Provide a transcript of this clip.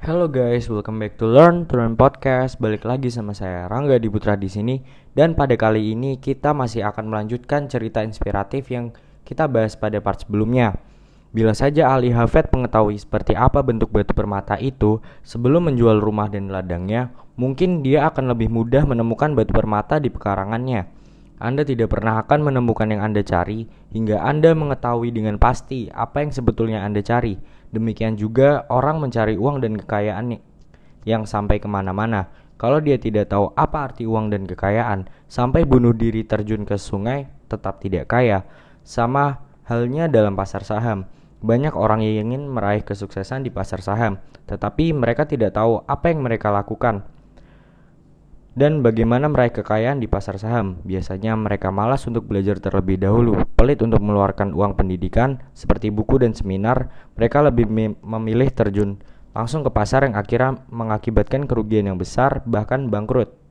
Hello guys, welcome back to Learn to Learn Podcast. Balik lagi sama saya Rangga Diputra di sini dan pada kali ini kita masih akan melanjutkan cerita inspiratif yang kita bahas pada part sebelumnya. Bila saja Ali Hafed mengetahui seperti apa bentuk batu permata itu sebelum menjual rumah dan ladangnya, mungkin dia akan lebih mudah menemukan batu permata di pekarangannya. Anda tidak pernah akan menemukan yang Anda cari hingga Anda mengetahui dengan pasti apa yang sebetulnya Anda cari. Demikian juga orang mencari uang dan kekayaan yang sampai ke mana-mana. Kalau dia tidak tahu apa arti uang dan kekayaan, sampai bunuh diri terjun ke sungai, tetap tidak kaya. Sama halnya dalam pasar saham. Banyak orang yang ingin meraih kesuksesan di pasar saham, tetapi mereka tidak tahu apa yang mereka lakukan dan bagaimana meraih kekayaan di pasar saham. Biasanya mereka malas untuk belajar terlebih dahulu, pelit untuk mengeluarkan uang pendidikan seperti buku dan seminar. Mereka lebih memilih terjun langsung ke pasar yang akhirnya mengakibatkan kerugian yang besar, bahkan bangkrut.